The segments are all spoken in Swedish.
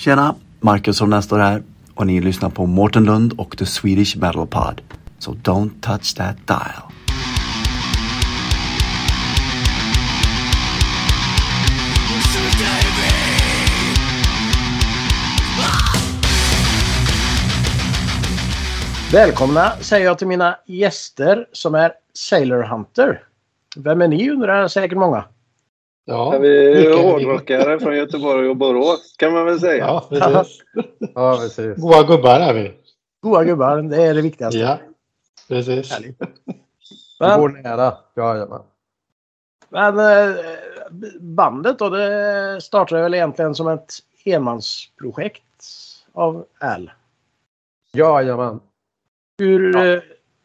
Tjena! Marcus Holmén står här och ni lyssnar på Mårten Lund och The Swedish Metal Pod. So don't touch that dial. Välkomna säger jag till mina gäster som är Sailor Hunter. Vem är ni undrar säkert många. Ja, vi är hårdrockare från Göteborg och Borås kan man väl säga. Ja, precis. Ja, precis. Goa gubbar är vi. Goa gubbar, det är det viktigaste. Ja, precis. Härligt. Det Men, går nära. Jajamän. men eh, bandet då, det startade väl egentligen som ett enmansprojekt av Al. Jajamän. Hur, eh,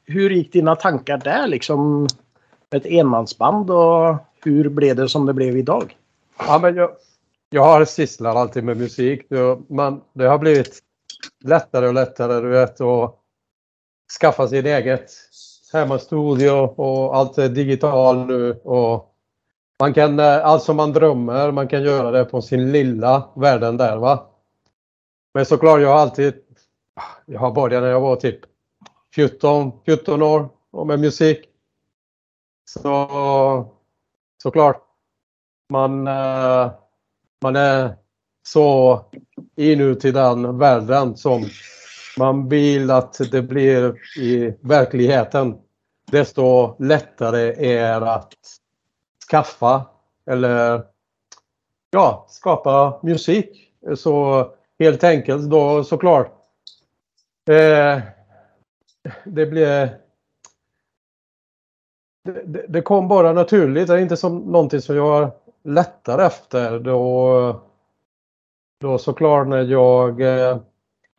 hur gick dina tankar där liksom? Ett enmansband och hur blev det som det blev idag? Ja, men jag, jag har sysslat alltid med musik. Men det har blivit lättare och lättare du vet att skaffa sin eget hemmastudio och allt är digitalt nu. Och man kan, eh, allt som man drömmer, man kan göra det på sin lilla världen där va. Men såklart, jag har alltid, jag har börjat när jag var typ 14, 14 år och med musik. Så såklart, man, eh, man är så inuti den världen som man vill att det blir i verkligheten. Desto lättare är att skaffa eller ja, skapa musik. Så helt enkelt då såklart. Eh, det blir det, det, det kom bara naturligt. Det är inte som någonting som jag lättar efter. Då, då såklart när jag eh,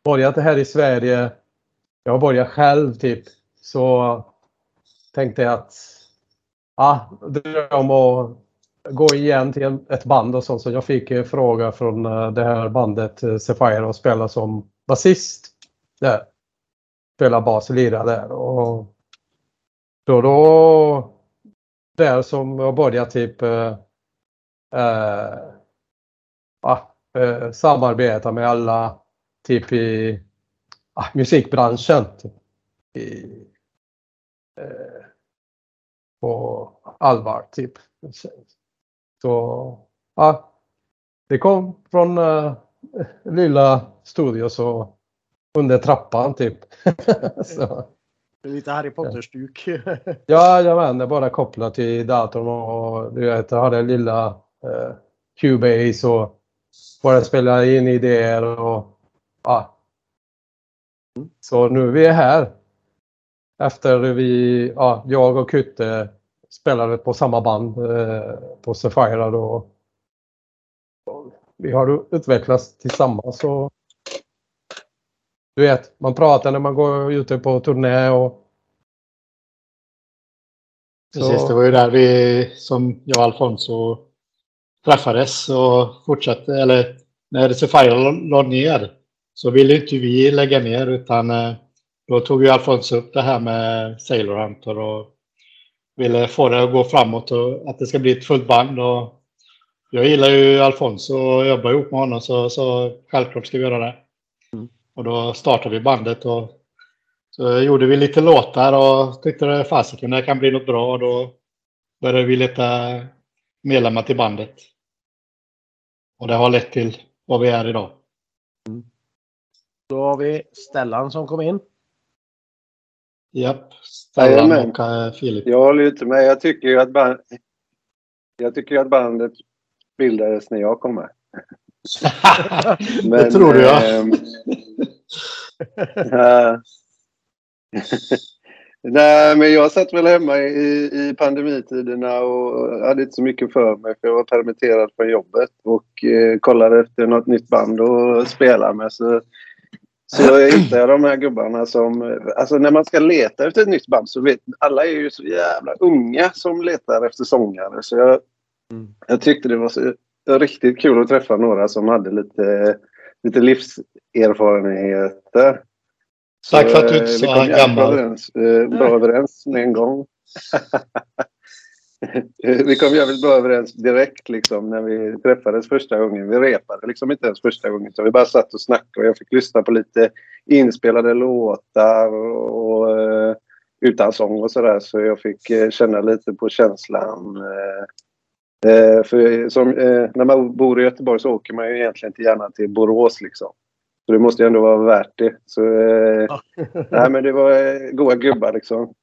började här i Sverige. Jag började själv typ. Så tänkte jag att ah, ja, dröm att gå igen till en, ett band och sånt. Så jag fick en fråga från eh, det här bandet eh, Sapphire och spela som basist. Där. Spela bas och lira där. Och då, då där som jag började typ eh, eh, ah, eh, samarbeta med alla typ i ah, musikbranschen. Typ, i, eh, på allvar typ. Så ja, det kom från eh, lilla studio så under trappan typ. så. Lite Harry Potter-stuk. Ja, jajamän, det är bara kopplat till datorn och du vet, jag hade lilla eh, Cubase och bara spela in idéer och ja. Så nu är vi här. Efter vi, ja, jag och Kutte spelade på samma band eh, på Sapphire då. Vi har utvecklats tillsammans och du vet, man pratar när man går ute på turné och Precis, det var ju där vi som jag och Alfonso träffades och fortsatte. Eller när Sapphire la ner så ville inte vi lägga ner utan eh, då tog ju Alfonso upp det här med Sailor Hunter och ville få det att gå framåt och att det ska bli ett fullt band. Och jag gillar ju Alfonso och jobbar ihop med honom så, så självklart ska vi göra det. Mm. Och då startade vi bandet och så gjorde vi lite låtar och tyckte det fasiken det kan bli något bra och då började vi leta medlemmar till bandet. Och det har lett till vad vi är idag. Då har vi Stellan som kom in. Japp, Stellan Jajamän. och eh, Filip. Jag håller inte med. Jag tycker ju att, band... jag tycker att bandet bildades när jag kom med. det tror du ja. ehm, äh, Nej, men jag satt väl hemma i, i pandemitiderna och hade inte så mycket för mig för jag var permitterad från jobbet och eh, kollade efter något nytt band att spela med. Så, så hittade jag de här gubbarna som... Alltså när man ska leta efter ett nytt band så vet alla är ju så jävla unga som letar efter sångare. Så jag, Mm. jag tyckte det var så riktigt kul att träffa några som hade lite, lite livserfarenheter. Tack för att du eh, inte vi sa jävligt gammal. Överens, eh, bra överens med en gång. vi kom jävligt bra överens direkt liksom, när vi träffades första gången. Vi repade liksom inte ens första gången utan vi bara satt och snackade och jag fick lyssna på lite inspelade låtar och, uh, utan sång och sådär så jag fick känna lite på känslan. Uh, för som, när man bor i Göteborg så åker man ju egentligen inte gärna till Borås liksom. Så det måste ju ändå vara värt det. Så, nej, men det var goa gubbar liksom.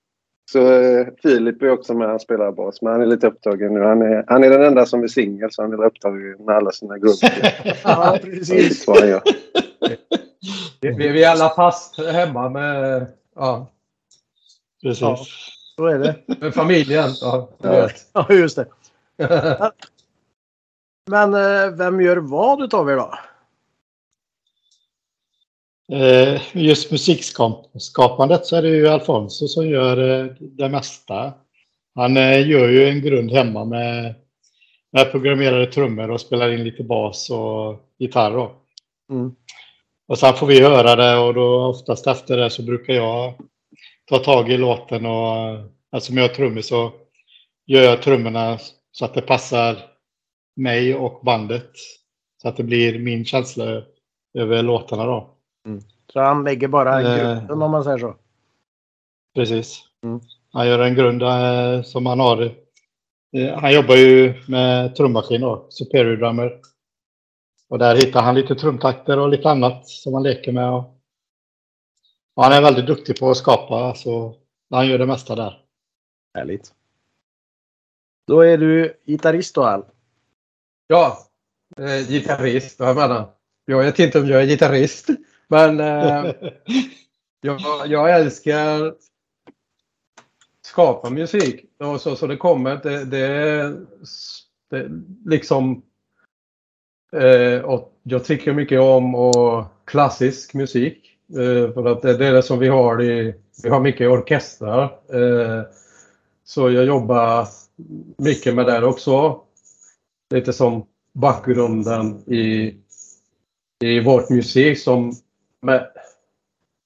Så eh, Filip är också med. Han spelar bas, men han är lite upptagen nu. Han är, han är den enda som är singel, så han är upptagen med alla sina grupper. ja, precis. Vi, vi är alla fast hemma med, ja, Precis. Ja. Så är det. med familjen. Ja, Ja. Ja, just det. Men eh, vem gör vad utav er då? Eh, Just musikskapandet så är det ju Alfonso som gör eh, det mesta. Han gör ju en grund hemma med, med programmerade trummor och spelar in lite bas och gitarr. Mm. Och sen får vi höra det och då oftast efter det så brukar jag ta tag i låten och eftersom jag är trummis så gör jag trummorna så att det passar mig och bandet. Så att det blir min känsla över låtarna då. Så han lägger bara Eh. grunden om man säger så. Precis. Mm. Han gör en grund eh, som han har. Eh, han jobbar ju med trummaskin då, Superior Drummer. Och där hittar han lite trumtakter och lite annat som han leker med. Och, och han är väldigt duktig på att skapa, så han gör det mesta där. Härligt. Då är du gitarrist då Al. Ja, eh, gitarrist. Jag menar, jag vet inte om jag är gitarrist. Men eh, jag, jag älskar skapa musik. Och så, så det kommer. Det, det, det liksom. Eh, och jag tycker mycket om och klassisk musik. Eh, för att det, det är det som vi har i. Vi har mycket orkestrar. Eh, så jag jobbar mycket med det också. Lite som bakgrunden i, i vårt musik som med,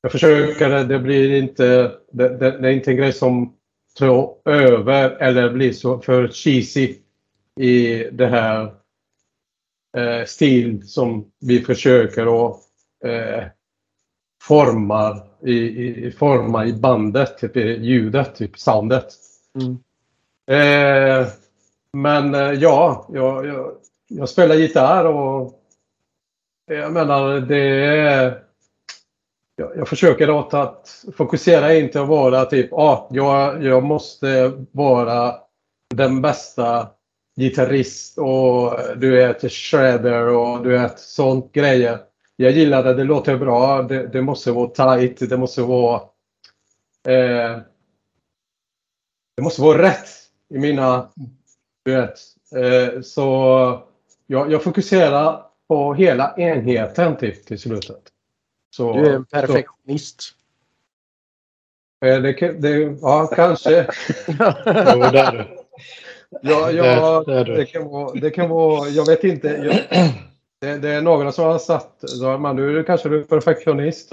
jag försöker, det blir inte, det, det, det är inte en grej som tar över eller blir så för cheesy i det här eh, stil som vi försöker att eh, forma i, i, forma i bandet, typ ljudet, typ soundet. Mm. Eh, men eh, ja, jag, jag, jag spelar gitarr och eh, jag menar det är... Jag, jag försöker åt att fokusera inte att vara typ, ah, jag, jag måste vara den bästa gitarrist och du vet shredder och du vet sånt grejer. Jag gillar det, det låter bra, det, det måste vara tight, det måste vara eh, det måste vara rätt i mina... Du vet. Eh, så jag, jag fokuserar på hela enheten till, till slutet. Så, Du är en perfektionist. Så, eh, det, det, ja, kanske. Jo, det är du. Ja, ja, Det- det kan vara, det kan vara... Jag vet inte. Jag, det, det är några som har sagt man, du kanske du är perfektionist.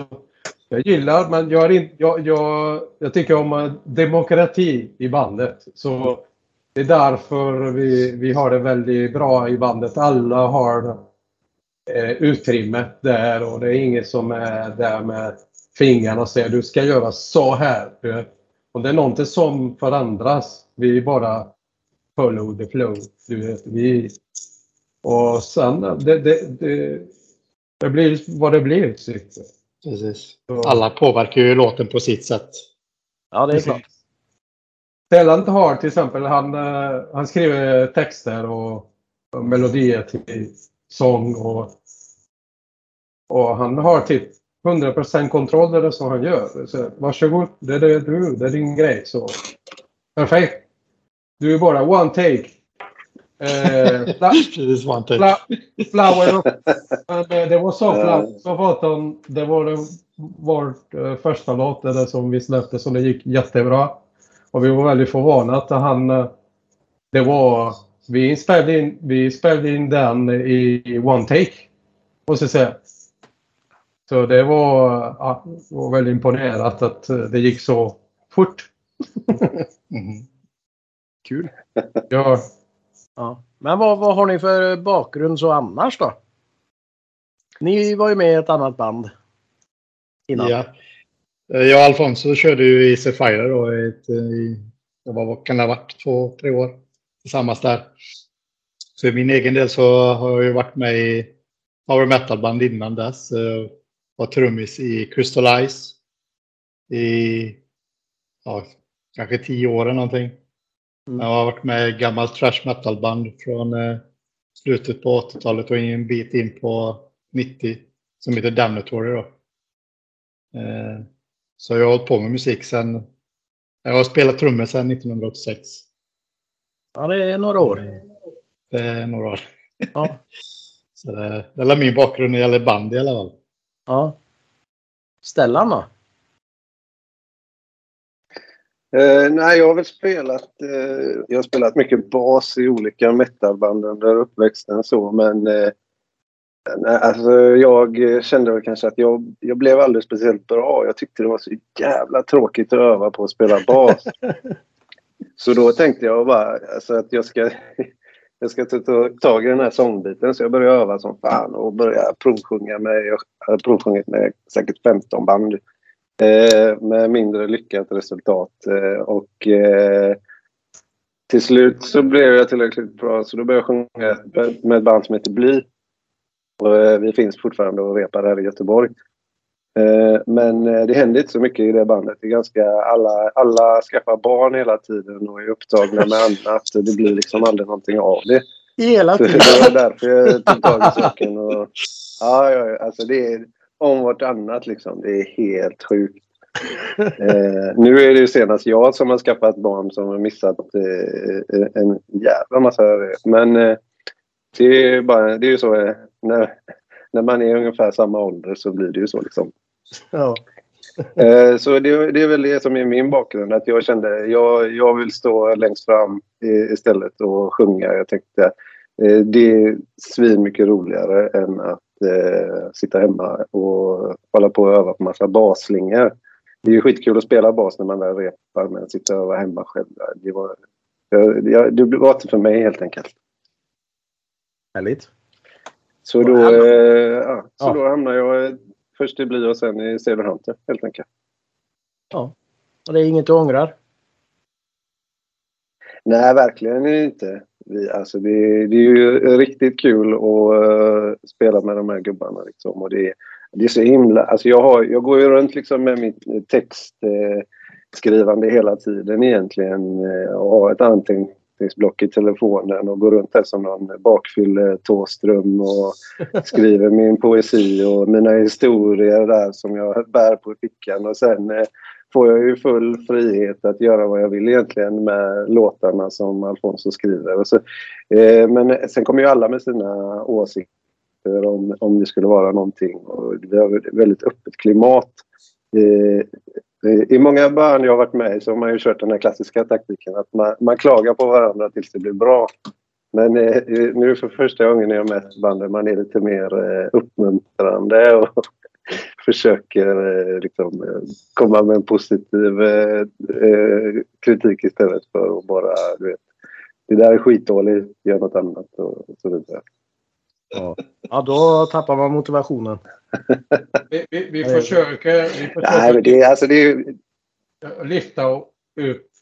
Jag gillar, men jag, är in, jag, jag, jag tycker om demokrati i bandet. Så det är därför vi, vi har det väldigt bra i bandet. Alla har eh, utrymme där och det är ingen som är där med fingrarna och säger du ska göra så här. Och det är någonting som förändras. Vi bara follow the flow. Du vet, vi, och sen det, det, det, det blir vad det blir. typ. Precis. Alla påverkar ju låten på sitt sätt. Ja, det är klart. Stellan har till exempel, han, eh, han skriver texter och, och melodier till sång och, och han har typ 100% kontroll över det som han gör. Så, varsågod, det är det du, det är din grej. Så, perfekt. Du är bara one take. Eh, fla- fla, flower of, men, eh, det var så flower så var att det var den, vårt eh, första låt där som vi släppte som det gick jättebra. Och vi var väldigt förvånade att han... eh, Det var... Vi spelade in, vi spelade in den i one take. Måste jag säga. Så det var, ja, var väldigt imponerat att det gick så fort. Mhm. Kul. Ja, Ja. Men vad, vad har ni för bakgrund så annars då? Ni var ju med i ett annat band. Innan. Ja. Eh, jag och Alfonso körde ju i Sapphire då i, ett, eh, i vad kan det ha varit, två, tre år tillsammans där. Så i min egen del så har jag ju varit med i power metal-band innan dess. Eh, var trummis i Crystal Eyes i ja, kanske tio år eller någonting. Mm. Jag har varit med i gammalt trash metal-band från eh, slutet på 80-talet och en bit in på 90 som heter Damnatory då. Eh, Så jag har hållit på med musik sedan... Jag har spelat trummor sedan 1986. Ja, det är några år. Det är några år. Ja. Så det, det är min bakgrund när det gäller band i alla fall. ja. Stellan då? Eh, nej, jag har väl spelat, eh, jag har spelat mycket bas i olika metalband under uppväxten så men eh, nej, alltså, jag kände väl kanske att jag, jag blev aldrig speciellt bra. Jag tyckte det var så jävla tråkigt att öva på att spela bas. så då tänkte jag bara alltså, att jag ska, jag ska ta ta tag i den här sångbiten så jag började öva som fan och började provsjunga med, jag har provsjungit med säkert 15 band. Eh, med mindre lyckat resultat. Eh, och eh, till slut så blev jag tillräckligt bra så då började jag sjunga med ett band som heter Bly. Och, vi finns fortfarande och repar här i Göteborg. Men det händer inte så mycket i det bandet. Det är ganska, alla, alla skaffar barn hela tiden och är upptagna med annat. Det blir liksom aldrig någonting av det. Hela Så det tiden. var därför jag tog tag i saken. Och, ja, ja, alltså det är om vartannat liksom. Det är helt sjukt. Eh, nu är det ju senast jag som har skaffat barn som har missat eh, en jävla massa. Men eh, det är ju bara, det är ju så eh, när, när man är ungefär samma ålder så blir det ju så liksom. Ja. Eh, så det, det är väl det som är min bakgrund. Att jag kände jag, jag vill stå längst fram i, istället och sjunga. Jag tänkte eh, det är svin mycket roligare än att eh, sitta hemma och hålla på och öva på massa basslingor. Det är ju skitkul att spela bas när man väl repar men sitta och öva hemma själv. Det var, jag, det var inte för mig helt enkelt. Härligt. Så då, eh, ja, så Ja. då hamnade jag först i Bly och sen i Söderhamn helt enkelt. Och det är inget du ångrar? Nej, verkligen inte. Vi, alltså det, det är ju riktigt kul att eh, spela med de här gubbarna. Liksom. Och det, det är så himla... Alltså jag, har, jag går ju runt liksom med mitt textskrivande eh, hela tiden egentligen eh, och har ett anteckningsblock i telefonen och går runt där som någon bakfylle Thåström och skriver min poesi och mina historier där som jag bär på fickan. Och sen får jag ju full frihet att göra vad jag vill egentligen med låtarna som Alfonso skriver. Och så, eh, men sen kommer ju alla med sina åsikter om, om det skulle vara någonting. Och vi har ett väldigt öppet klimat. Eh, eh, I många band jag har varit med i så har man ju kört den här klassiska taktiken att man, man klagar på varandra tills det blir bra. Men eh, nu för första gången är jag har med bandet man är lite mer eh, uppmuntrande och försöker eh, liksom, eh, komma med en positiv eh, eh, kritik istället för att bara, du vet, det där är skitdåligt, gör något annat och så vidare. Ja. ja, då tappar man motivationen. vi, vi, vi försöker, vi Nej, men försöker det, är- alltså, det, är, lyfta upp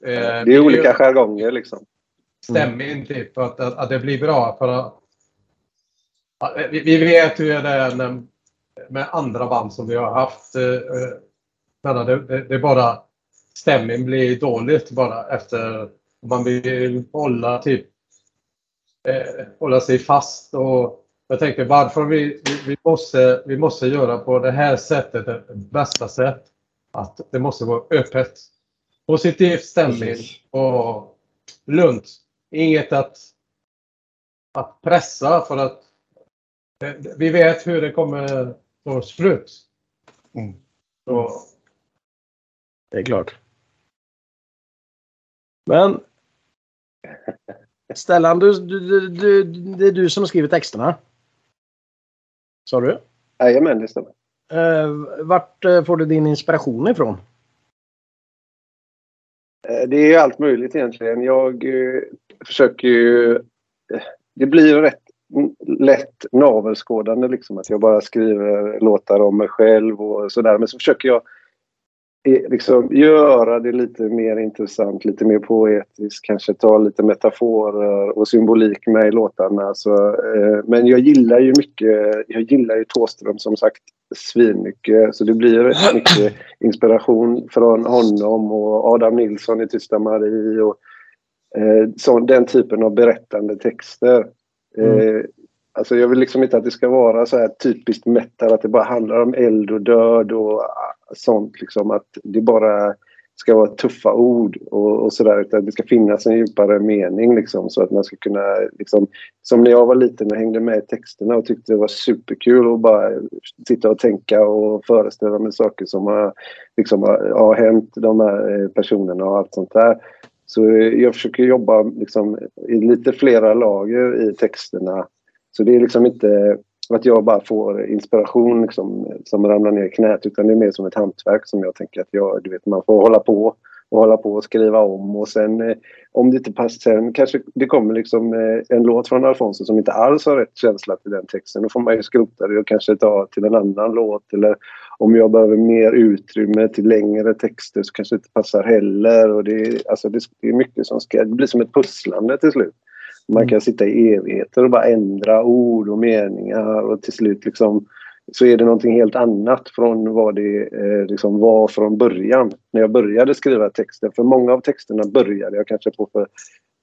eh, det är olika jargonger liksom. stämning typ, att, att, att det blir bra. För att, vi, vi vet hur det är när, med andra band som vi har haft. Eh, eh, det, det, det är bara stämningen blir dåligt bara efter man vill hålla typ eh, hålla sig fast. Och jag tänkte varför vi, vi, vi, måste, vi måste göra på det här sättet, det bästa sätt. Att det måste vara öppet. Positiv stämning Precis. och lugnt. Inget att, att pressa för att eh, vi vet hur det kommer ta slut. Mm. Så, Det är klart. Men Stellan, du, du, du, du, det är du som skriver texterna. Sa du? Jajamän, det stämmer. Eh, vart eh, får du din inspiration ifrån? Eh, Det är allt möjligt egentligen. Jag eh, försöker ju... Det blir rätt lätt navelskådande liksom att jag bara skriver låtar om mig själv och sådär. Men så försöker jag eh, liksom göra det lite mer intressant, lite mer poetiskt, kanske ta lite metaforer och symbolik med i låtarna. Så, eh, men jag gillar ju mycket, jag gillar ju Thåström som sagt svinmycket. Så det blir mycket inspiration från honom och Adam Nilsson i Tysta Marie och eh, så, den typen av berättande texter. Mm. Eh, alltså jag vill liksom inte att det ska vara så här typiskt metal, att det bara handlar om eld och död och ah, sånt. Liksom, att det bara ska vara tuffa ord och, och sådär. Utan det ska finnas en djupare mening liksom, så att man ska kunna... Liksom, som när jag var liten och hängde med i texterna och tyckte det var superkul att bara sitta och tänka och föreställa mig saker som har, liksom, har, har hänt de här eh, personerna och allt sånt där. Så jag försöker jobba liksom, i lite flera lager i texterna. Så det är liksom inte att jag bara får inspiration liksom, som ramlar ner i knät utan det är mer som ett hantverk som jag tänker att jag, du vet, man får hålla på och hålla på och skriva om och sen eh, om det inte passar sen kanske det kommer liksom eh, en låt från Alfonso som inte alls har rätt känsla till den texten. Då får man ju skrota det och kanske ta till en annan låt eller om jag behöver mer utrymme till längre texter så kanske det inte passar heller. Och det, alltså det, det är mycket som ska... Det blir som ett pusslande till slut. Man kan sitta i evigheter och bara ändra ord och meningar och till slut liksom så är det någonting helt annat från vad det eh, liksom var från början. När jag började skriva texter. För många av texterna började jag kanske på för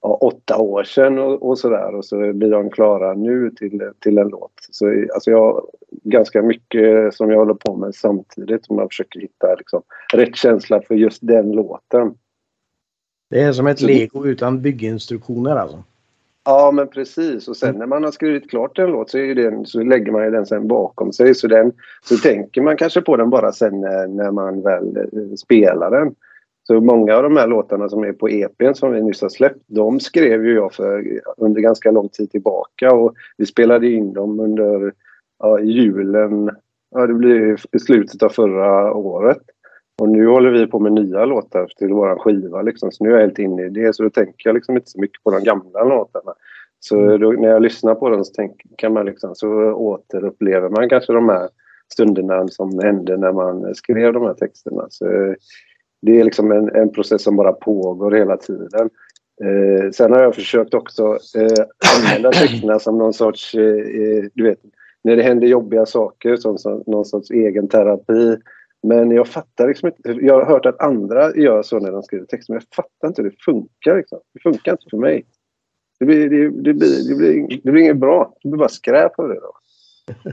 ja, åtta år sedan och, och sådär. Och så blir de klara nu till, till en låt. Så alltså jag ganska mycket som jag håller på med samtidigt. Som jag försöker hitta liksom, rätt känsla för just den låten. Det är som ett lego utan bygginstruktioner alltså. Ja, men precis. Och sen när man har skrivit klart en låt så, den, så lägger man den sen bakom sig. Så, den, så tänker man kanske på den bara sen när, när man väl eh, spelar den. Så många av de här låtarna som är på EPn som vi nyss har släppt, de skrev ju jag för under ganska lång tid tillbaka. Och vi spelade in dem under ja, julen, ja det blir i slutet av förra året. Och nu håller vi på med nya låtar till våran skiva liksom. Så nu är jag helt inne i det. Så då tänker jag liksom inte så mycket på de gamla låtarna. Så då, när jag lyssnar på dem så tänker man liksom, så återupplever man kanske de här stunderna som hände när man skrev de här texterna. Så det är liksom en, en process som bara pågår hela tiden. Eh, sen har jag försökt också eh, använda texterna som någon sorts, eh, du vet, när det händer jobbiga saker, som, som någon sorts egen terapi. Men jag fattar liksom inte. Jag har hört att andra gör så när de skriver texter, men jag fattar inte hur det funkar. Liksom. Det funkar inte för mig. Det blir, det, det, blir, det, blir, det blir inget bra. Det blir bara skräp av det då.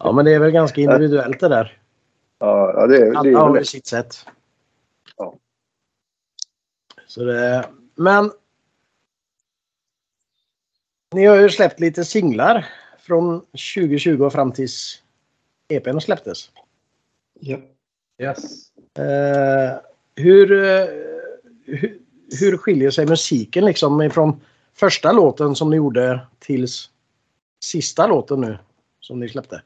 Ja, men det är väl ganska individuellt det där. Ja, ja det, det är Alla har väl sitt sätt. Ja. Så det, men ni har ju släppt lite singlar från 2020 och fram tills EPn släpptes. Ja. Yes. Eh, hur, eh, hur, hur skiljer sig musiken liksom ifrån första låten som ni gjorde tills sista låten nu som ni släppte?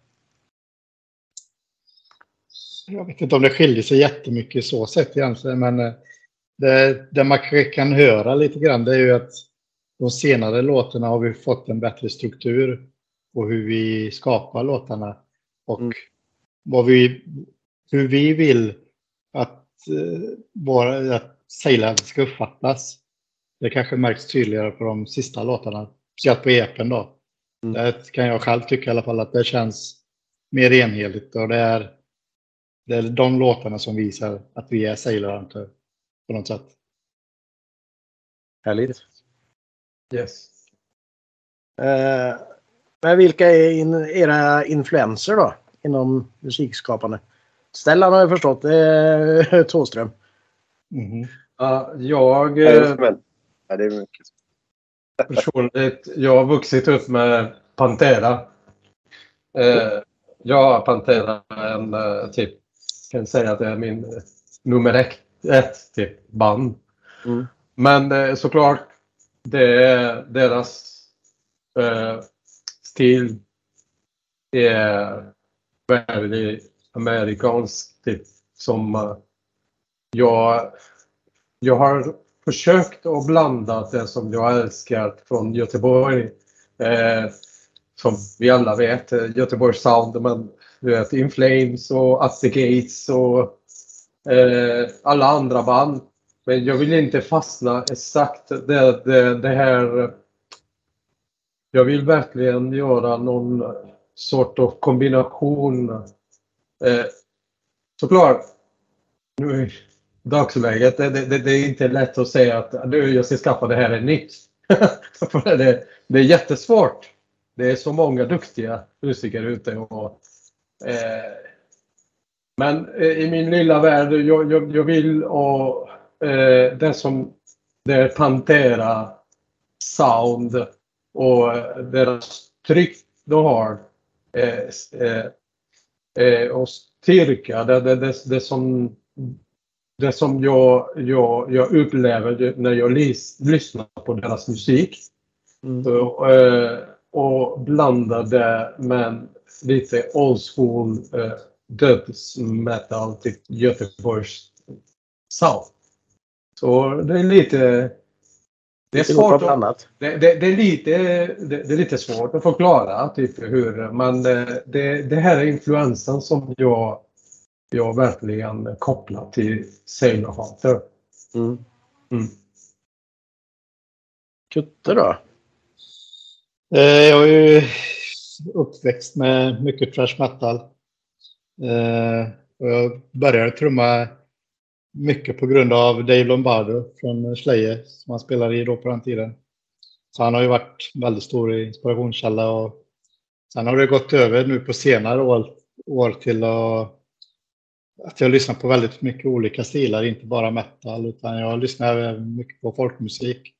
Jag vet inte om det skiljer sig jättemycket så sett egentligen, men eh, det, det man kan höra lite grann det är ju att de senare låtarna har vi fått en bättre struktur på hur vi skapar låtarna och Mm. vad vi, hur vi vill att, eh, våra, att Sailor ska uppfattas. Det kanske märks tydligare på de sista låtarna, speciellt på EPen då. Mm. Det kan jag själv tycka i alla fall att det känns mer enhetligt och det är, det är de låtarna som visar att vi är Sailor Hunter på något sätt. Härligt. Yes. Eh, men vilka är in, era influenser då inom musikskapande? Stellan har jag förstått, det är Thåström. Mhm. Ja, jag eh. Ja, det är mycket. personligt, jag har vuxit upp med Pantera. Eh, jag har Pantera en eh, typ, kan säga att det är min eh, nummer ett, ett typ band. Mm. Men eh, såklart, det är deras eh, stil är väldigt amerikansk typ som jag jag har försökt att blanda det som jag älskar från Göteborg. Eh, som vi alla vet, eh, Göteborgs Sound, men du vet In Flames och At the Gates och eh, alla andra band. Men jag vill inte fastna exakt det, det, det här. Jag vill verkligen göra någon sort av kombination. Eh, såklart, nu i dagsläget, det, det, det, är inte lätt att säga att nu jag ska skaffa det här är nytt. Det, det är jättesvårt. Det är så många duktiga musiker ute. Och, eh, men eh, i min lilla värld, jag, jag, jag vill och eh, det som det är Pantera sound och eh, deras tryck de har eh, eh, eh, och styrka. Det, det, det, det, som, det som jag, jag, jag upplever när jag lys, lyssnar på deras musik. Mm. Så, eh, och blanda det med lite old school eh, dödsmetal, typ Göteborgs sound. Så det är lite... Det är svårt att, det, det, det, är lite, det, det, är lite svårt att förklara typ hur men det, det här är influensen som jag, jag verkligen kopplar till Sailor Hunter. Mm. Mm. Kutte då? Eh, jag är ju uppväxt med mycket trash metal. Eh, och jag började trumma mycket på grund av Dave Lombardo från Slayer som han spelade i då på den tiden. Så han har ju varit väldigt stor inspirationskälla och sen har det gått över nu på senare år, år till att, att jag lyssnar på väldigt mycket olika stilar, inte bara metal utan jag lyssnar även mycket på folkmusik.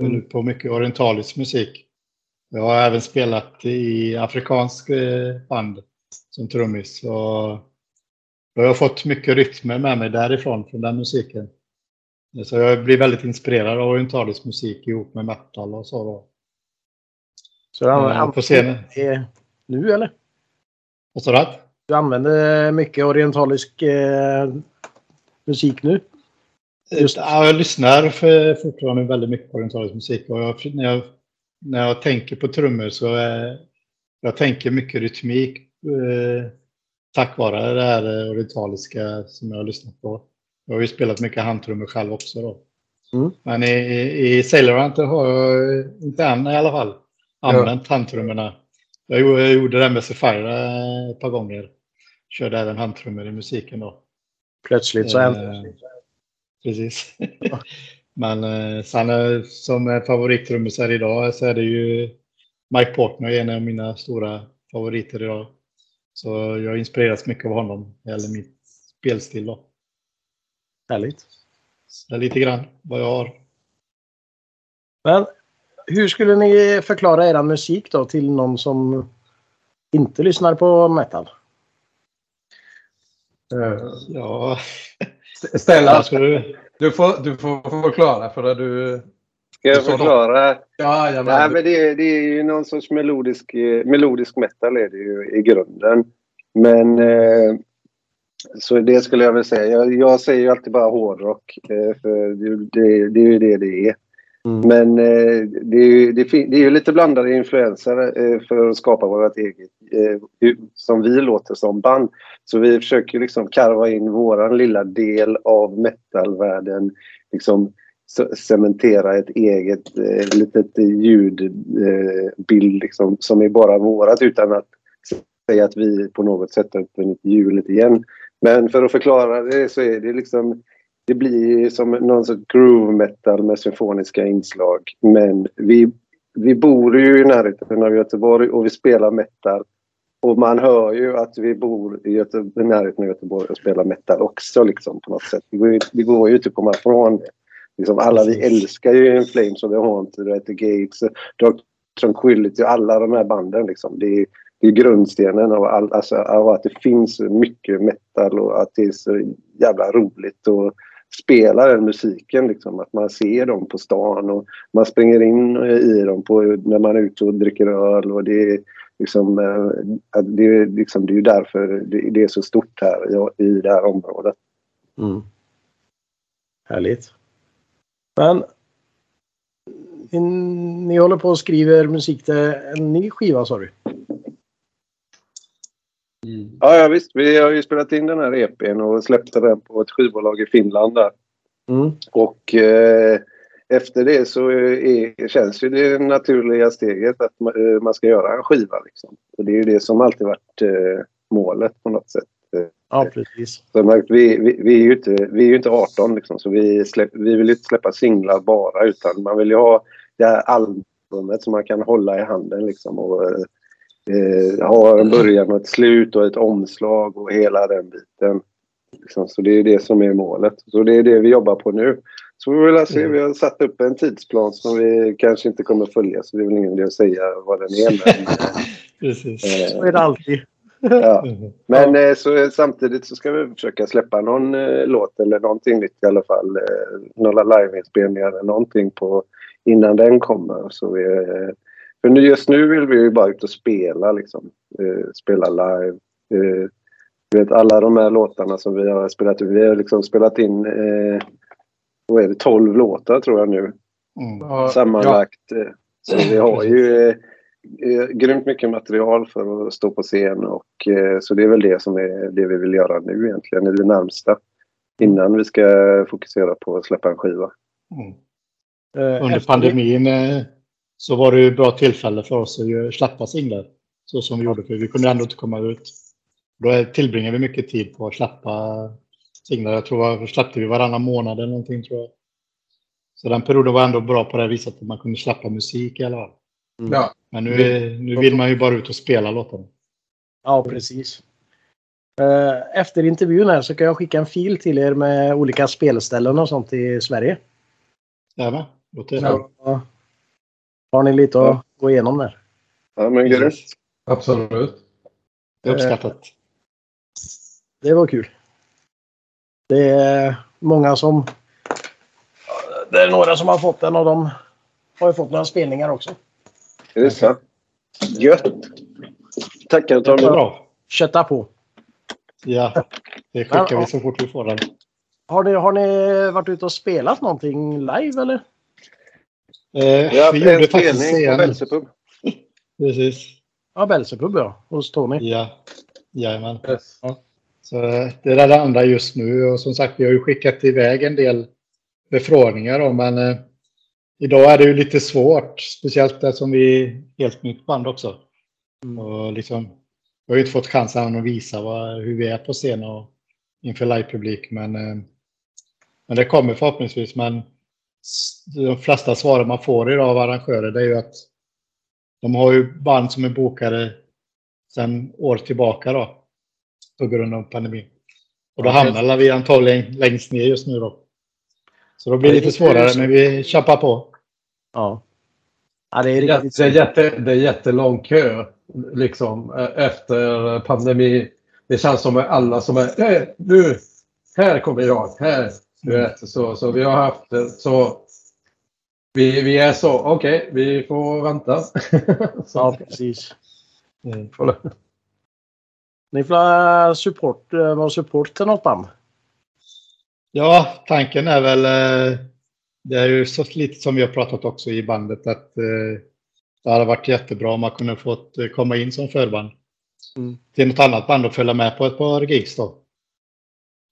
Mm. På mycket orientalisk musik. Jag har även spelat i afrikansk eh, band som trummis. Och jag har fått mycket rytmer med mig därifrån, från den musiken. Så jag blir väldigt inspirerad av orientalisk musik ihop med metal och så. Då. Så du använder det nu eller? Vad sa du? Du använder mycket orientalisk eh, musik nu? Just. Ja, jag lyssnar för, fortfarande väldigt mycket på orientalisk musik. Och jag, när, jag, när jag tänker på trummor så eh, jag tänker mycket rytmik eh, tack vare det här eh, orientaliska som jag har lyssnat på. Jag har ju spelat mycket handtrummor själv också då. Mm. Men i, i Sailor Hunter har jag inte än i alla fall använt ja. handtrummorna. Jag gjorde, jag gjorde det med Sapphire ett par gånger. Körde även handtrummor i musiken då. Plötsligt så ändrades eh, Precis. Men eh, sen eh, som favorittrummisar idag så är det ju Mike Portner, en av mina stora favoriter idag. Så jag inspireras mycket av honom, eller mitt spelstil då. Härligt. Så det är lite grann vad jag har. Men hur skulle ni förklara er musik då till någon som inte lyssnar på metal? Uh, ja... Stellan, du... du, får, du får förklara för att du... Ska jag förklara? Ja, ja, Nej, men det, det är ju någon sorts melodisk, melodisk metal är det ju i grunden. Men eh, så det skulle jag väl säga. Jag, jag säger ju alltid bara hårdrock. Eh, för det, det, det, är ju det det är. Mm. Men eh, det, är ju, det, det, är ju lite blandade influenser eh, för att skapa vårt eget, eh, som vi låter som band. Så vi försöker liksom karva in våran lilla del av metalvärlden. Liksom cementera ett eget eh, litet ljudbild eh, liksom, som är bara vårat utan att säga att vi på något sätt har uppfunnit hjulet igen. Men för att förklara det så är det liksom det blir som någon sorts groove metal med symfoniska inslag. Men vi, vi bor ju i närheten av Göteborg och vi spelar metal. Och man hör ju att vi bor i, Göte i närheten av Göteborg och spelar metal också liksom på något sätt. Det går ju, det går ju inte att komma ifrån det. Liksom alla vi älskar ju In Flames och The Haunted och The Gates, Dark Tranquility och alla de här banden liksom. Det är, det är grundstenen av, all, alltså, av att det finns mycket metal och att det är så jävla roligt att spela den musiken. Liksom. Att man ser dem på stan och man springer in i dem på, när man är ute och dricker öl. Och det, är, liksom, eh, det, är, liksom, det är därför det, det, är så stort här i, i det här området. Mm. Härligt. Men ni, håller på och skriver musik till en ny skiva sa du? Ja, ja, visst. Vi har ju spelat in den här EPn och släppte den på ett skivbolag i Finland där. Mm. Och eh, efter det så är, känns ju det naturliga steget att man, eh, man ska göra en skiva. Liksom. Och det är ju det som alltid varit eh, målet på något sätt. Ja, precis. Så märkt, vi, vi, vi, är ju inte, vi är ju inte 18 liksom, så vi, släpp, vi vill inte släppa singlar bara utan man vill ju ha det här albumet som man kan hålla i handen liksom och eh, ha en början och ett slut och ett omslag och hela den biten. Liksom, så det är det som är målet. Så det är det vi jobbar på nu. Så vi vill se, vi har satt upp en tidsplan som vi kanske inte kommer följa så det är väl ingen idé att säga vad den är. Men, Precis. eh, Så är det alltid. Ja. Men eh, så, samtidigt så ska vi försöka släppa någon eh, låt eller någonting nytt i alla fall. Eh, några liveinspelningar eller någonting på, innan den kommer. Så vi, eh, för nu, just nu vill vi ju bara ut och spela liksom. Eh, spela live. Eh, vet alla de här låtarna som vi har spelat in. Vi har liksom spelat in eh, vad är det, 12 låtar tror jag nu Mm. Ja, sammanlagt. eh, Så vi har ju eh, grymt mycket material för att stå på scen och eh, så det är väl det som är det vi vill göra nu egentligen, i det närmsta. Innan vi ska fokusera på att släppa en skiva. Mm. Eh, Under pandemin eh, så var det ju ett bra tillfälle för oss att släppa singlar. Så som vi gjorde, för vi kunde ändå inte komma ut. Då tillbringade vi mycket tid på att släppa singlar. Jag tror vi släppte vi varannan månad eller någonting tror jag. Så den perioden var ändå bra på det viset att man kunde släppa musik i alla fall. Ja. Men nu, nu vill man ju bara ut och spela låtarna. Ja, precis. Eh, Efter intervjun här så kan jag skicka en fil till er med olika spelställen och sånt i Sverige. Jajamän, låter Så har ni lite att Ja. gå igenom där. Ja, men grymt. Absolut. Det är uppskattat. Det var kul. Det är många som... Det är några som har fått den och de har ju fått några spelningar också. Är det sant? Gött! Tackar Tommy. bra. Kötta på. Ja, det skickar Ja. vi så fort vi får den. Har ni, har ni varit ute och spelat någonting live eller? Eh, Vi en gjorde faktiskt spelning på en. Belsepub. Precis. Ja, Belsepub ja. Hos Tony. Ja, jajamän. Yes. Så eh, det är det andra just nu och som sagt vi har ju skickat iväg en del förfrågningar då, men eh, idag är det ju lite svårt, speciellt eftersom vi är helt nytt band också. Och liksom, vi har ju inte fått chansen att visa vad, hur vi är på scen och inför livepublik, men, eh, men det kommer förhoppningsvis. Men de flesta svaren man får idag av arrangörer det är ju att de har ju band som är bokade sedan år tillbaka då på grund av pandemin. Och då hamnar vi antagligen längst ner just nu då. Så då blir det lite svårare, men vi kämpar på. Ja. Ja, det är Det är, riktigt det, är jätte, det är jättelång kö liksom eh, efter pandemi. Det känns som att alla som är "Eh, nu, här kommer jag, här. Du vet, så, så vi har haft det. Så vi, vi är så, okej, vi får vänta. Ja, precis. Mm. Ni får ha support, eh, vara support till något band. Ja, tanken är väl, eh, det är ju så lite som vi har pratat också i bandet, att eh, det hade varit jättebra om man kunde fått eh, komma in som förband Mm. till något annat band och följa med på ett par gigs då.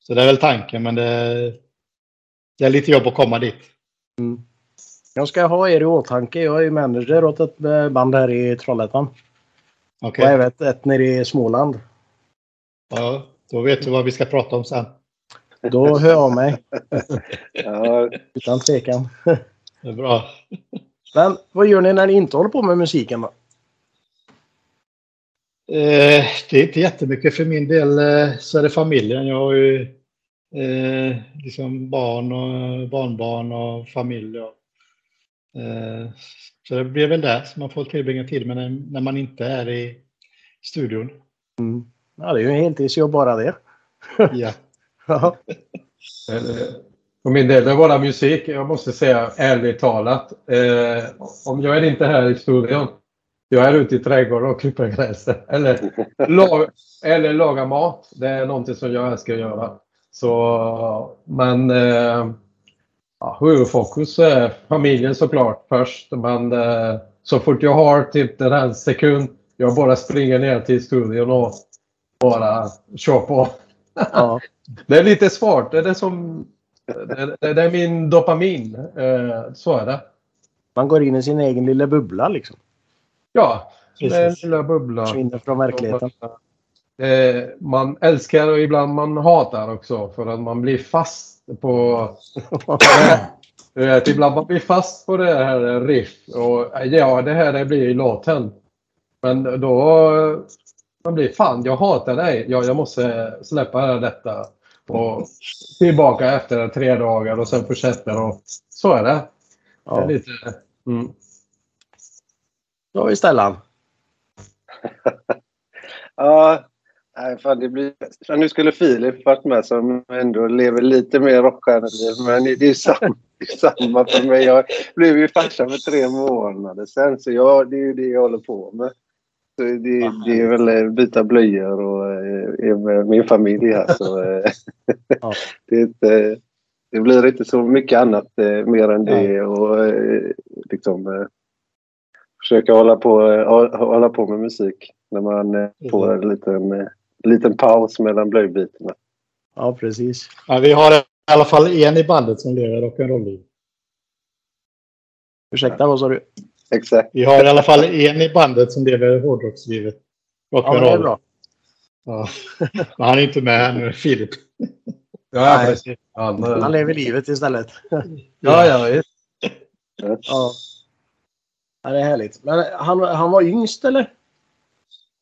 Så det är väl tanken, men det, det är lite jobb att komma dit. Jag ska ha er i åtanke. Jag är ju manager åt ett eh, band här i Trollhättan. Okej, Och även ett, ett nere i Småland. ja, då vet du vad vi ska prata om sen. Då hör jag mig. Ja, Utan tvekan. Det är bra. Men vad gör ni när ni inte håller på med musiken då? Eh, det är inte jättemycket för min del eh, så är det familjen. Jag har ju eh, liksom barn och barnbarn och familj. Och, eh, så det blir väl det som man får tillbringa tid med när, när man inte är i studion. Ja, det är ju en heltidsjobb bara det. Ja. Ja. Eh, För min del, det är bara musik. Jag måste säga ärligt talat. Eh, om jag är inte här i studion. Jag är ute i trädgården och klipper gräset. Eller, lag, eller laga mat. Det är någonting som jag älskar att göra. Så, men eh, ja, huvudfokus är familjen såklart först. Men eh, så fort jag har typ den här sekund, jag bara springer ner till studion och bara kör på. Ja. Det är lite svårt. Det är, det som, det, det, är min dopamin. Eh, så är det. Man går in i sin egen lilla bubbla liksom. Ja, det är en Precis. lilla bubbla. Försvinner från verkligheten. Eh, man älskar och ibland man hatar också för att man blir fast på... Du vet, ibland man blir fast på det här riff och ja, det här det blir låten. Men då... Man blir fan, jag hatar dig. Ja, jag måste släppa detta. Och tillbaka efter tre dagar och sen fortsätter och så är det. det Ja. är lite, mm. Då har vi Stellan. Ja, nej, fan det blir... Fan, nu skulle Filip varit med som ändå lever lite mer rockstjärneliv. Men det är ju samma, det samma för mig. Jag blev ju farsa för tre månader sedan. Så jag, det är ju det jag håller på med. Det, det är väl eh, byta blöjor och eh, är med min familj här. Så, eh, Ja. det, är inte, det blir inte så mycket annat mer än det. Och liksom försöka hålla på, hålla på med musik när man eh, får en liten, liten paus mellan blöjbytena. Ja, precis. Ja, vi har i alla fall en i bandet som lever rock'n'roll-liv. Ursäkta, vad sa du? Exakt. Vi har i alla fall en i bandet som lever hårdrockslivet. Ja, det är bra. Ja. Men han är inte med här nu, Filip. Ja, Nej. Han, Han lever livet istället. ja, ja, visst. Ja. ja det är härligt. Men han, han var yngst eller?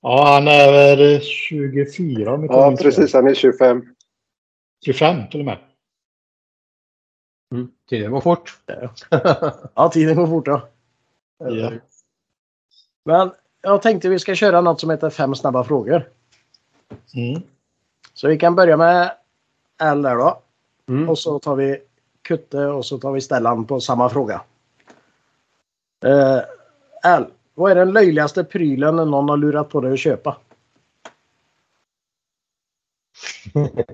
Ja, han är väl 24 om Ja, precis. Han är 25. 25 till och med. Mm. Tiden går fort. Ja, tiden går fort ja. Ja. Men jag tänkte vi ska köra något som heter fem snabba frågor. Mm. Så vi kan börja med L där då. Mm. Och så tar vi Kutte och så tar vi Stellan på samma fråga. Eh, L, vad är den löjligaste prylen någon har lurat på dig att köpa?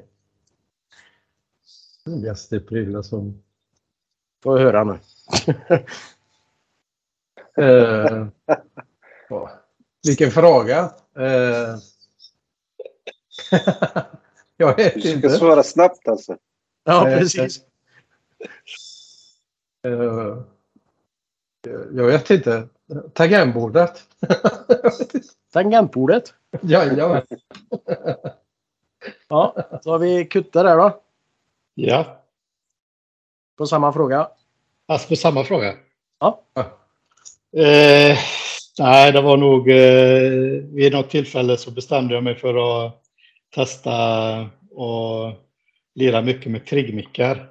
Roligaste prylar som... Får vi höra nu. Eh. Vilken fråga. Eh, jag vet Du ska inte. svara snabbt alltså. Ja, Eh, precis. Eh, jag vet inte. Tangentbordet. Tangentbordet. Jajamän. Ja, så har vi Kutte där då. Ja. På samma fråga. Alltså på samma fråga. Ja. Eh, nej, det var nog eh, vid något tillfälle så bestämde jag mig för att testa och lira mycket med triggmickar.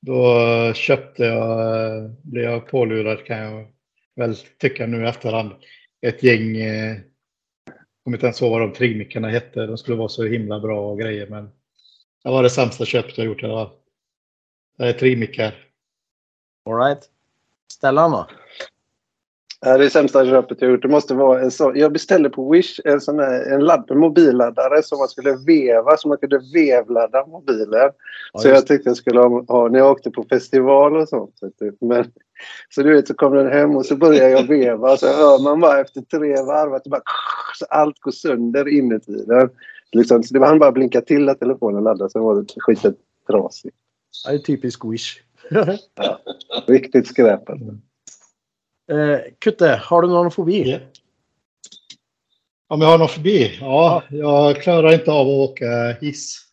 Då köpte jag, eh, blev jag pålurad kan jag väl tycka nu i efterhand, ett gäng, eh, kommer inte ens ihåg vad de triggmickarna hette, de skulle vara så himla bra och grejer men det var det sämsta köpet jag gjort. Det var det är triggmickar. Alright. Stellan då? Det är det sämsta köpet jag gjort. Det måste vara en sån. Jag beställde på Wish en sån här en, ladd, en mobilladdare som man skulle veva, så man kunde vevladda mobilen. Ja, så jag tyckte jag skulle ha, ha när jag åkte på festival och sånt. du. Men, så du vet, så kom den hem och så började jag veva så hör man bara efter tre varv att bara, så allt går sönder inuti den. Liksom, så det var han bara blinka till att telefonen laddade så var det skiten trasigt. det är typisk Wish. Riktigt skräp. alltså. Eh, Kutte, har du någon fobi? Ja. Om jag har någon förbi? Ja, jag klarar inte av att åka hiss.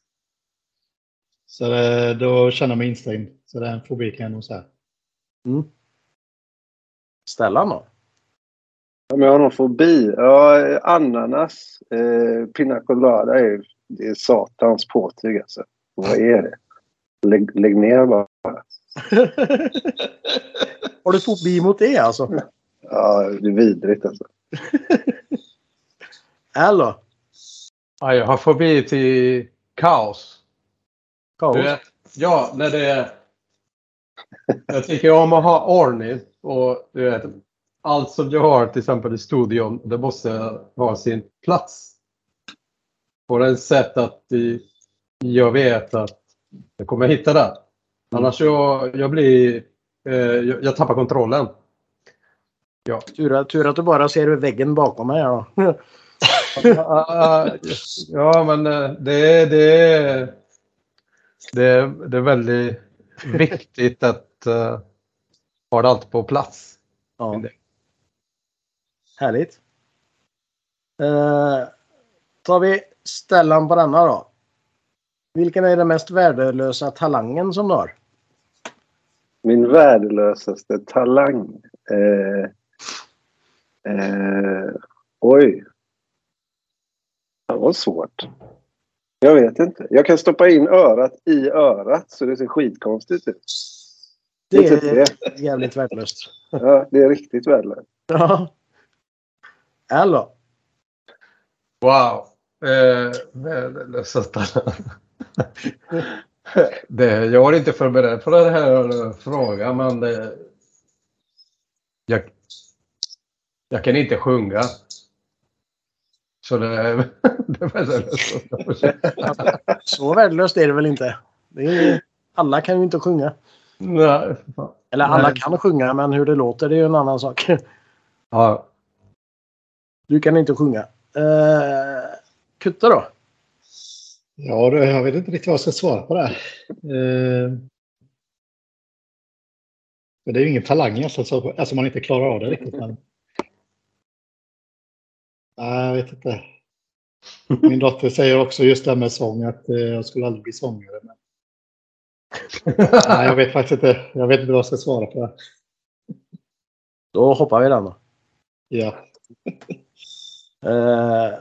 Så det, då känner jag mig instängd. Så det är en fobi kan jag nog säga. Mm. Stellan då? Om jag har någon fobi? Ja, ananas. Eh, pina colada är det är satans påtyg alltså. Vad är det? Lägg, lägg ner bara. har du fobi mot det alltså? Ja, det är vidrigt alltså. Då? Ja, jag har fobi till kaos. Kaos? Vet, ja, när det är... Jag tycker om att ha ordning och du vet, allt som jag har till exempel i studion, det måste ha sin plats. På ett sätt att jag vet att jag kommer hitta det. Annars jag, jag blir... Eh, jag, jag tappar kontrollen. Ja. Tur, att- tur att du bara ser väggen bakom mig då. Ja, men eh, det, det, det, det är väldigt viktigt att uh, ha det allt på plats. Ja. Härligt. Eh, tar vi Stellan på denna då. Vilken är den mest värdelösa talangen som du har? Min värdelösaste talang. Eh, eh, oj. Det var svårt. Jag vet inte. Jag kan stoppa in örat i örat så det ser skitkonstigt ut. Det är jävligt värdelöst. Ja, det är riktigt värdelöst. Ja. Eller? Wow! Eh, värdelösa talang. det, jag var inte förberedd på den här frågan, men det, jag, jag kan inte sjunga. Så det det värdelöst. Så värdelöst är det väl inte? Det är, alla kan ju inte sjunga. Nej. Eller alla Nej. kan sjunga men hur det låter det är ju en annan sak. Ja, Du kan inte sjunga. Uh, Kutte då? Ja, jag vet inte riktigt vad jag ska svara på det här. Eh, men det är ju ingen talang alltså man inte klarar av det riktigt. Men... Nej, jag vet inte. Min dotter säger också just det här med sång, att eh, jag skulle aldrig bli sångare. Men... Nej, jag vet faktiskt inte. Jag vet inte vad jag ska svara på det. Då hoppar vi den då. Ja. Eh,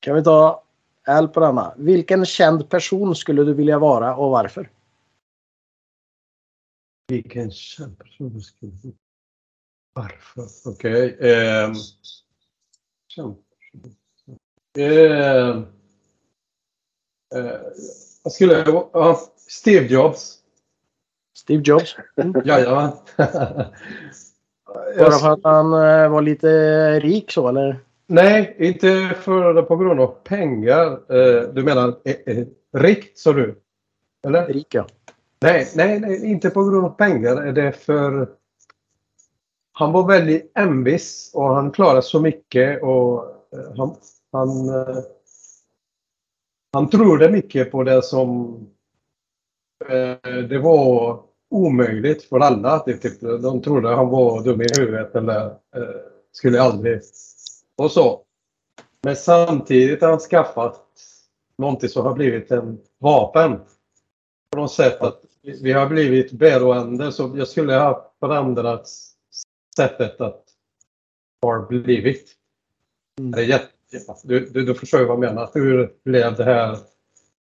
kan vi ta L på denna. Vilken känd person skulle du vilja vara och varför? Vilken känd person skulle du... Varför? Okej. ehm, känd person. Ehm, eh, jag skulle... Ja, Steve Jobs. Steve Jobs. Jajamän. Bara för att han eh, var lite rik så eller? Nej, inte för, på grund av pengar. Eh, du menar eh, eh, rikt, sa du? Eller? Rik ja. Nej, nej, nej, inte på grund av pengar. Är det för... Han var väldigt envis och han klarade så mycket och han, han, han trodde mycket på det som det var omöjligt för alla. Typ, de trodde han var dum i huvudet eller skulle aldrig och så. Men samtidigt har han skaffat någonting som har blivit en vapen. På något sätt att vi har blivit beroende så jag skulle ha förändrat sättet att har blivit. Mm. Det är jätte, du, du, du förstår ju vad jag menar. Hur blev det här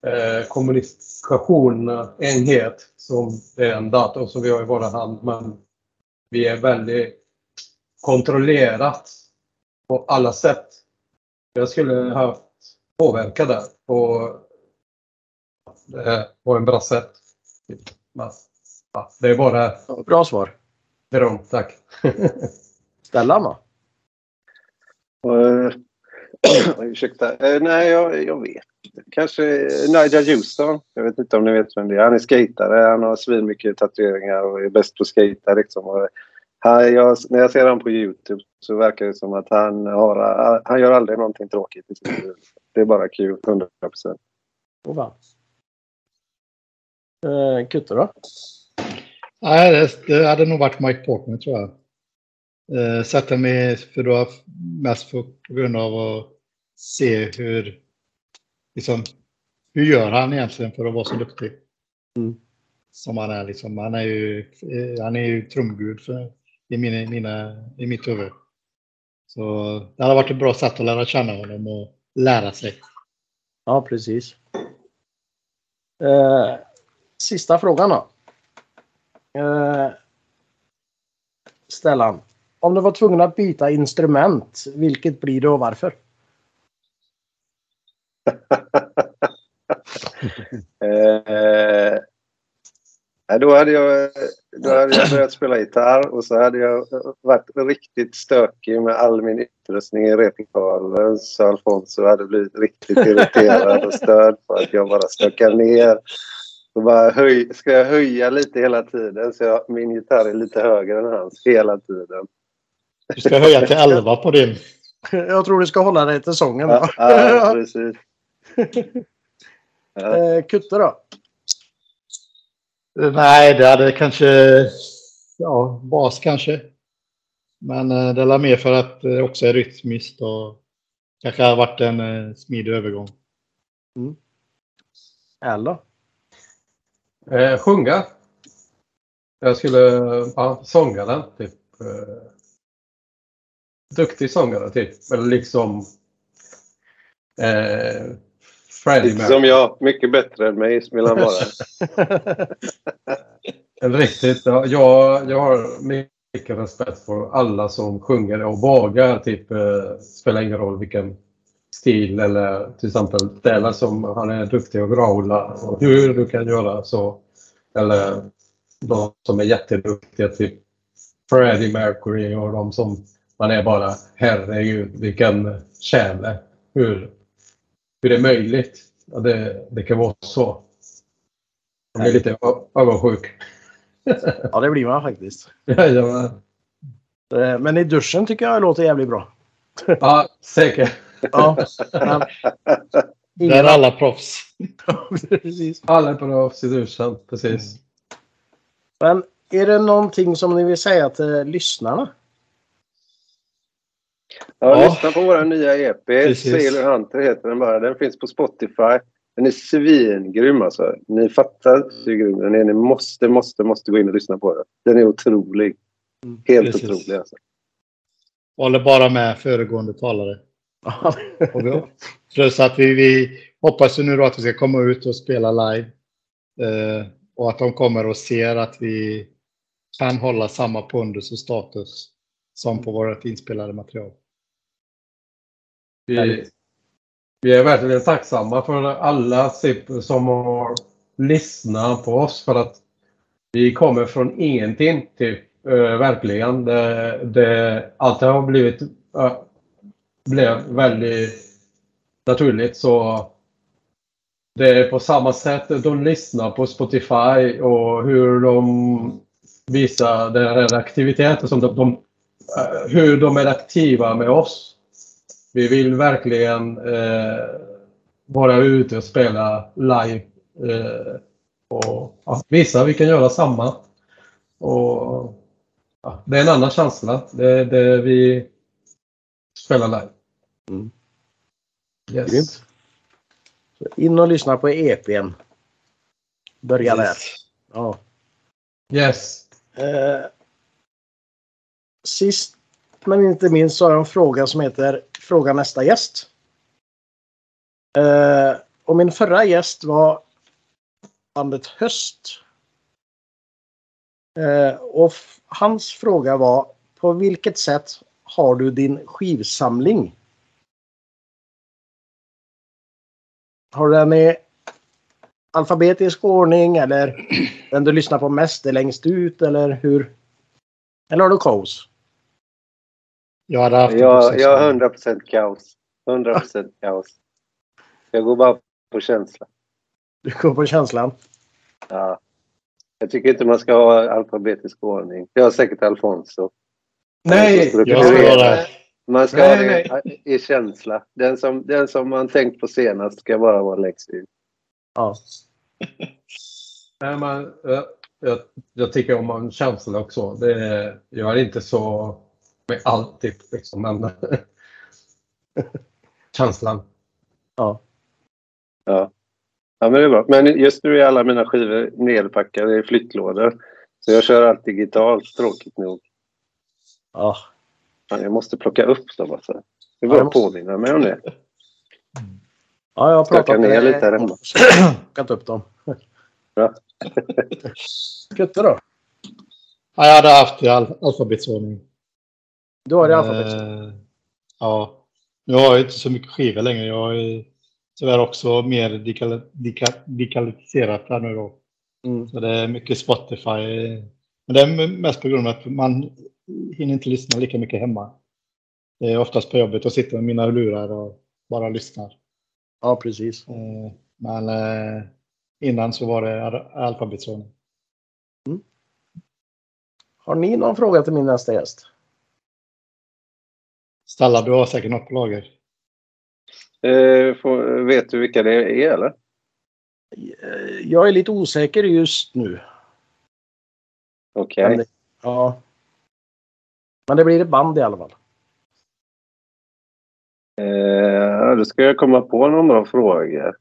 eh, kommunikation eh, enhet som är en dator som vi har i våra hand men vi är väldigt kontrollerat på alla sätt. Jag skulle ha påverkat där på, eh, på en bra sätt. Det är bara Bra svar. beröm, tack. Stellan då? Uh, ursäkta. Eh, nej, jag, jag vet. Kanske Nigel Houston. Jag vet inte om ni vet vem det är. Han är skatare. Han har svinmycket tatueringar och är bäst på att skata. Liksom. Jag, när jag ser honom på Youtube så verkar det som att han, har, han gör aldrig någonting tråkigt. Det är bara kul, 100 procent. Oh. Eh, Kutte då? Nej, det, det hade nog varit Mike Portman tror jag. Eh, sätta mig, för då mest för, på grund av att se hur, liksom, hur gör han egentligen för att vara så duktig? Mm. Som han är liksom. Han är ju, eh, han är ju trumgud för, i, mina, mina, i mitt huvud. Så det hade varit ett bra sätt att lära känna honom och lära sig. Ja, precis. Eh, sista frågan då. Eh, Stellan. Om du var tvungen att byta instrument, vilket blir det och varför? Eh, då, hade jag, då hade jag börjat spela gitarr och så hade jag varit riktigt stökig med all min utrustning i replokalen. Så Alfonso hade blivit riktigt irriterad och störd för att jag bara stökar ner Så bara höj, ska jag höja lite hela tiden så jag, min gitarr är lite högre än hans hela tiden. Du ska höja till 11 på din. Jag tror du ska hålla dig till sången. Ja, ja precis. Ja. Eh, Kutte då? Nej, det hade kanske... Ja, bas kanske. Men eh, det är mer för att det också är rytmiskt och kanske har varit en eh, smidig övergång. Eller? Eh, sjunga. Jag skulle, ja, sångare typ. Eh, duktig sångare typ. Eller liksom eh, Freddie Lite som jag. Mycket bättre än mig vill han vara. Riktigt. Ja, jag, jag har mycket respekt för alla som sjunger och vågar. Typ, eh, spelar ingen roll vilken stil eller till exempel Dela som han är duktig att growla och hur du kan göra så. Eller de som är jätteduktiga, typ Freddie Mercury och de som man är bara herregud vilken tjäle. Hur, hur det är möjligt. Ja, det, det kan vara så. Jag blir lite avundsjuk. Ja, det blir man faktiskt. Jajamän. Eh, Men i duschen tycker jag det låter jävligt bra. Ja, säkert. Ja. Men, Där är alla proffs. Precis. Alla är proffs i duschen. Precis. Men är det någonting som ni vill säga till lyssnarna? Ja, Ja. lyssna på vår nya EP. Precis. Sailor Hunter heter den bara. Den finns på Spotify. Den är svingrym alltså. Ni fattar hur grym den är. Ni måste, måste, måste gå in och lyssna på den. Den är otrolig. Helt Precis. otrolig alltså. Håller bara med föregående talare. Plus att vi, vi hoppas ju nu då att vi ska komma ut och spela live. Eh, och att de kommer och ser att vi kan hålla samma pondus och status som på vårt inspelade material. Vi, vi är verkligen tacksamma för alla som har lyssnat på oss för att vi kommer från ingenting typ. Uh, verkligen. Det, det, allt det har blivit uh, blev väldigt naturligt så det är på samma sätt de lyssnar på Spotify och hur de visar den här aktiviteten som de, de eh, hur de är aktiva med oss. Vi vill verkligen eh, vara ute och spela live eh, och ja, visa vi kan göra samma. Och, ja, det är en annan känsla. Det, det vi spelar live. Mm. Yes. In och lyssna på EPn. Börja där. Ja. Yes. Eh, sist men inte minst så har jag en fråga som heter Fråga nästa gäst. Eh, och min förra gäst var bandet Höst. Eh, och hans fråga var På vilket sätt har du din skivsamling? Har du den i alfabetisk ordning eller den du lyssnar på mest är längst ut eller hur? Eller har du kaos? Jag hade haft det Jag, jag har 100% kaos. 100% kaos. Jag går bara på känsla. Du går på känslan. Ja. Jag tycker inte man ska ha alfabetisk ordning. Jag har säkert Alfonso. Nej! Jag vara där. Man ska Nej, ha det i känsla. Den som, den som man tänkt på senast ska bara vara längst ut. Ja. Nej, men, eh, jag, jag tycker om en känsla också. Det jag är inte så med allt typ, liksom, men känslan. Ja. Ja. ja, men det är bra. Men just nu är alla mina skivor nedpackade i flyttlådor. Så jag kör allt digitalt, tråkigt nog. Ja. Fan, jag måste plocka upp dem alltså. Det är Ja, måste- påminna mig om det. ja, jag har Stöka pratat ner med lite här hemma. plockat upp dem. Kutte då? Ja, jag hade haft det i al alfabetsordning. Du har det alfabet. Eh, ja. Nu har jag inte så mycket skivor längre. Jag är tyvärr också mer digitaliserat här nu då. Mm. Så det är mycket Spotify. Men det är mest på grund av att man hinner inte lyssna lika mycket hemma. Det är oftast på jobbet och sitter med mina lurar och bara lyssnar. Ja, precis. Eh, Men eh, innan så var det al- alfabetsordning. Har ni någon fråga till min nästa gäst? Stalla, du har säkert något på lager. Eh, får, vet du vilka det är eller? Eh, Jag är lite osäker just nu. Okej. Det- Ja. Men det blir ett band i alla fall. Eh, då ska jag komma på någon bra fråga.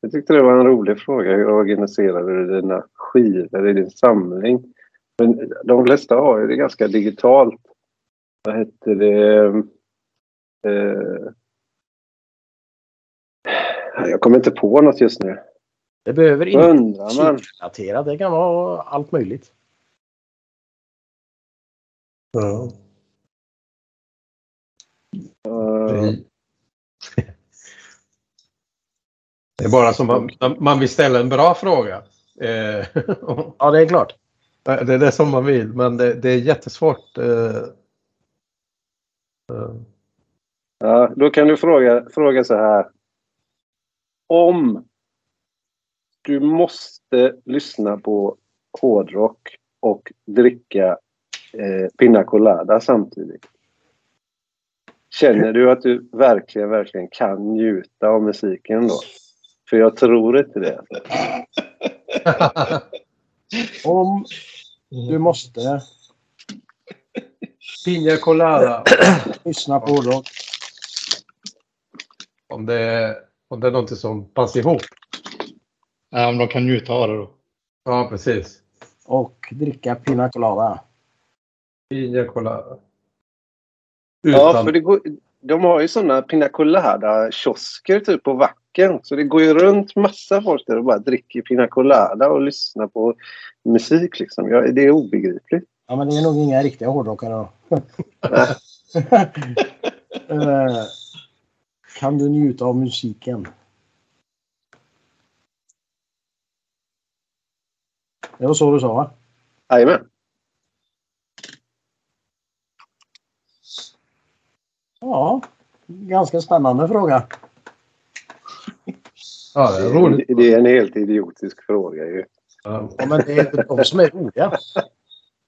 Jag tyckte det var en rolig fråga. Hur organiserar du dina skivor i din samling? Men de flesta har ju det ganska digitalt. Vad heter det? Eh, jag kommer inte på något just nu. Det behöver inte vara man? musikrelaterat. Det kan vara allt möjligt. Ja. Eh, Det är bara som man, man vill ställa en bra fråga. Eh, Ja, det är klart. det är det som man vill, men det, det är jättesvårt. eh. Ja, då kan du fråga, fråga så här. Om du måste lyssna på hårdrock och dricka eh, Pina Colada samtidigt. Känner du att du verkligen, verkligen kan njuta av musiken då? För jag tror inte det. Om du måste Pina colada. lyssna på hårdrock. Om det, är, om det är någonting som passar ihop. Ja, om de kan njuta av det då. Ja, precis. och dricka Pina Colada. Pina colada. Ja, Utan, för det går, de har ju såna Pina Colada-kiosker typ på Vacken. Så det går ju runt massa folk där och bara dricker Pina Colada och lyssnar på musik liksom. Ja, det är obegripligt. Ja, men det är nog inga riktiga hårdrockare då. Kan du njuta av musiken? Det var så du sa va? Jajamän. Ja, ganska spännande fråga. ja, det är roligt. Det är en helt idiotisk fråga ju. Ja, men det är inte de som är roliga.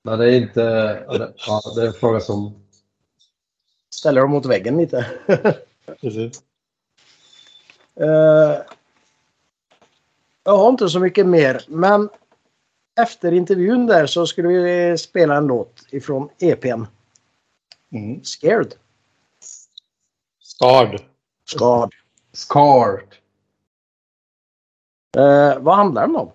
men det är inte... Ja, det, ja, det är en fråga som... Ställer dem mot väggen lite. Precis. Eh, jag har inte så mycket mer, men efter intervjun där så skulle vi spela en låt ifrån EPn. Mm. Scared. Skard. Skad. Scarred. Eh, vad handlar den om?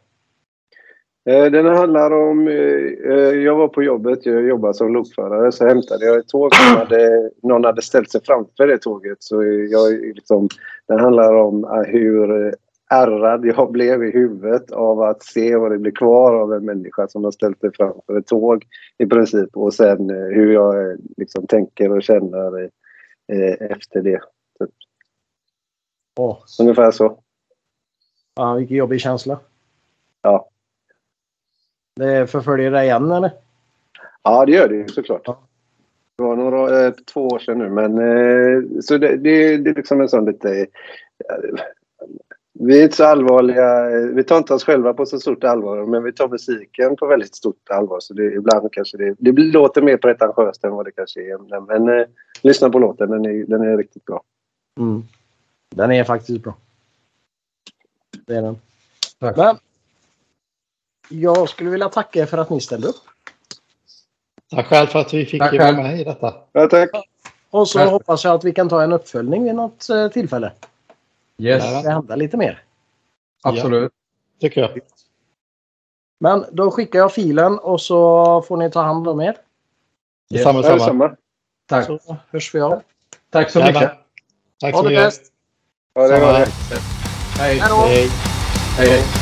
Eh, Den handlar om... eh, eh, Jag var på jobbet, jag jobbade som lokförare, så hämtade jag ett tåg som hade, någon hade ställt sig framför det tåget. Så jag liksom, den handlar om hur ärrad jag blev i huvudet av att se vad det blir kvar av en människa som har ställt sig framför ett tåg i princip. Och sen hur jag liksom tänker och känner efter det. Åh, Ungefär så. fan, vilken jobbig känsla. Ja. Det förföljer dig igen eller? Ja, det gör det ju såklart. Ja. Det var några, eh, två år sedan nu, men eh, så det, det, det är liksom en sån lite... Eh, vi är inte så allvarliga. eh, Vi tar inte oss själva på så stort allvar, men vi tar musiken på väldigt stort allvar. Så det, ibland kanske det, det låter mer pretentiöst än vad det kanske är. Men, men eh, lyssna på låten, den är, den är riktigt bra. Mm. Den är faktiskt bra. Det är den. Tack. Men jag skulle vilja tacka er för att ni ställde upp. Tack själv för att vi fick Tack vara med i detta. Ja, tack. Och så Tack. hoppas jag att vi kan ta en uppföljning vid något eh, tillfälle. Yes, Ja. Det händer lite mer. absolut. Tycker jag. Men då skickar jag filen och så får ni ta hand om er. Detsamma, Ja, detsamma. detsamma. Tack. Så hörs vi av. Tack så mycket. Tack Ha så det mycket. bäst! Ja, det det. Då! Hej. Hej, hej.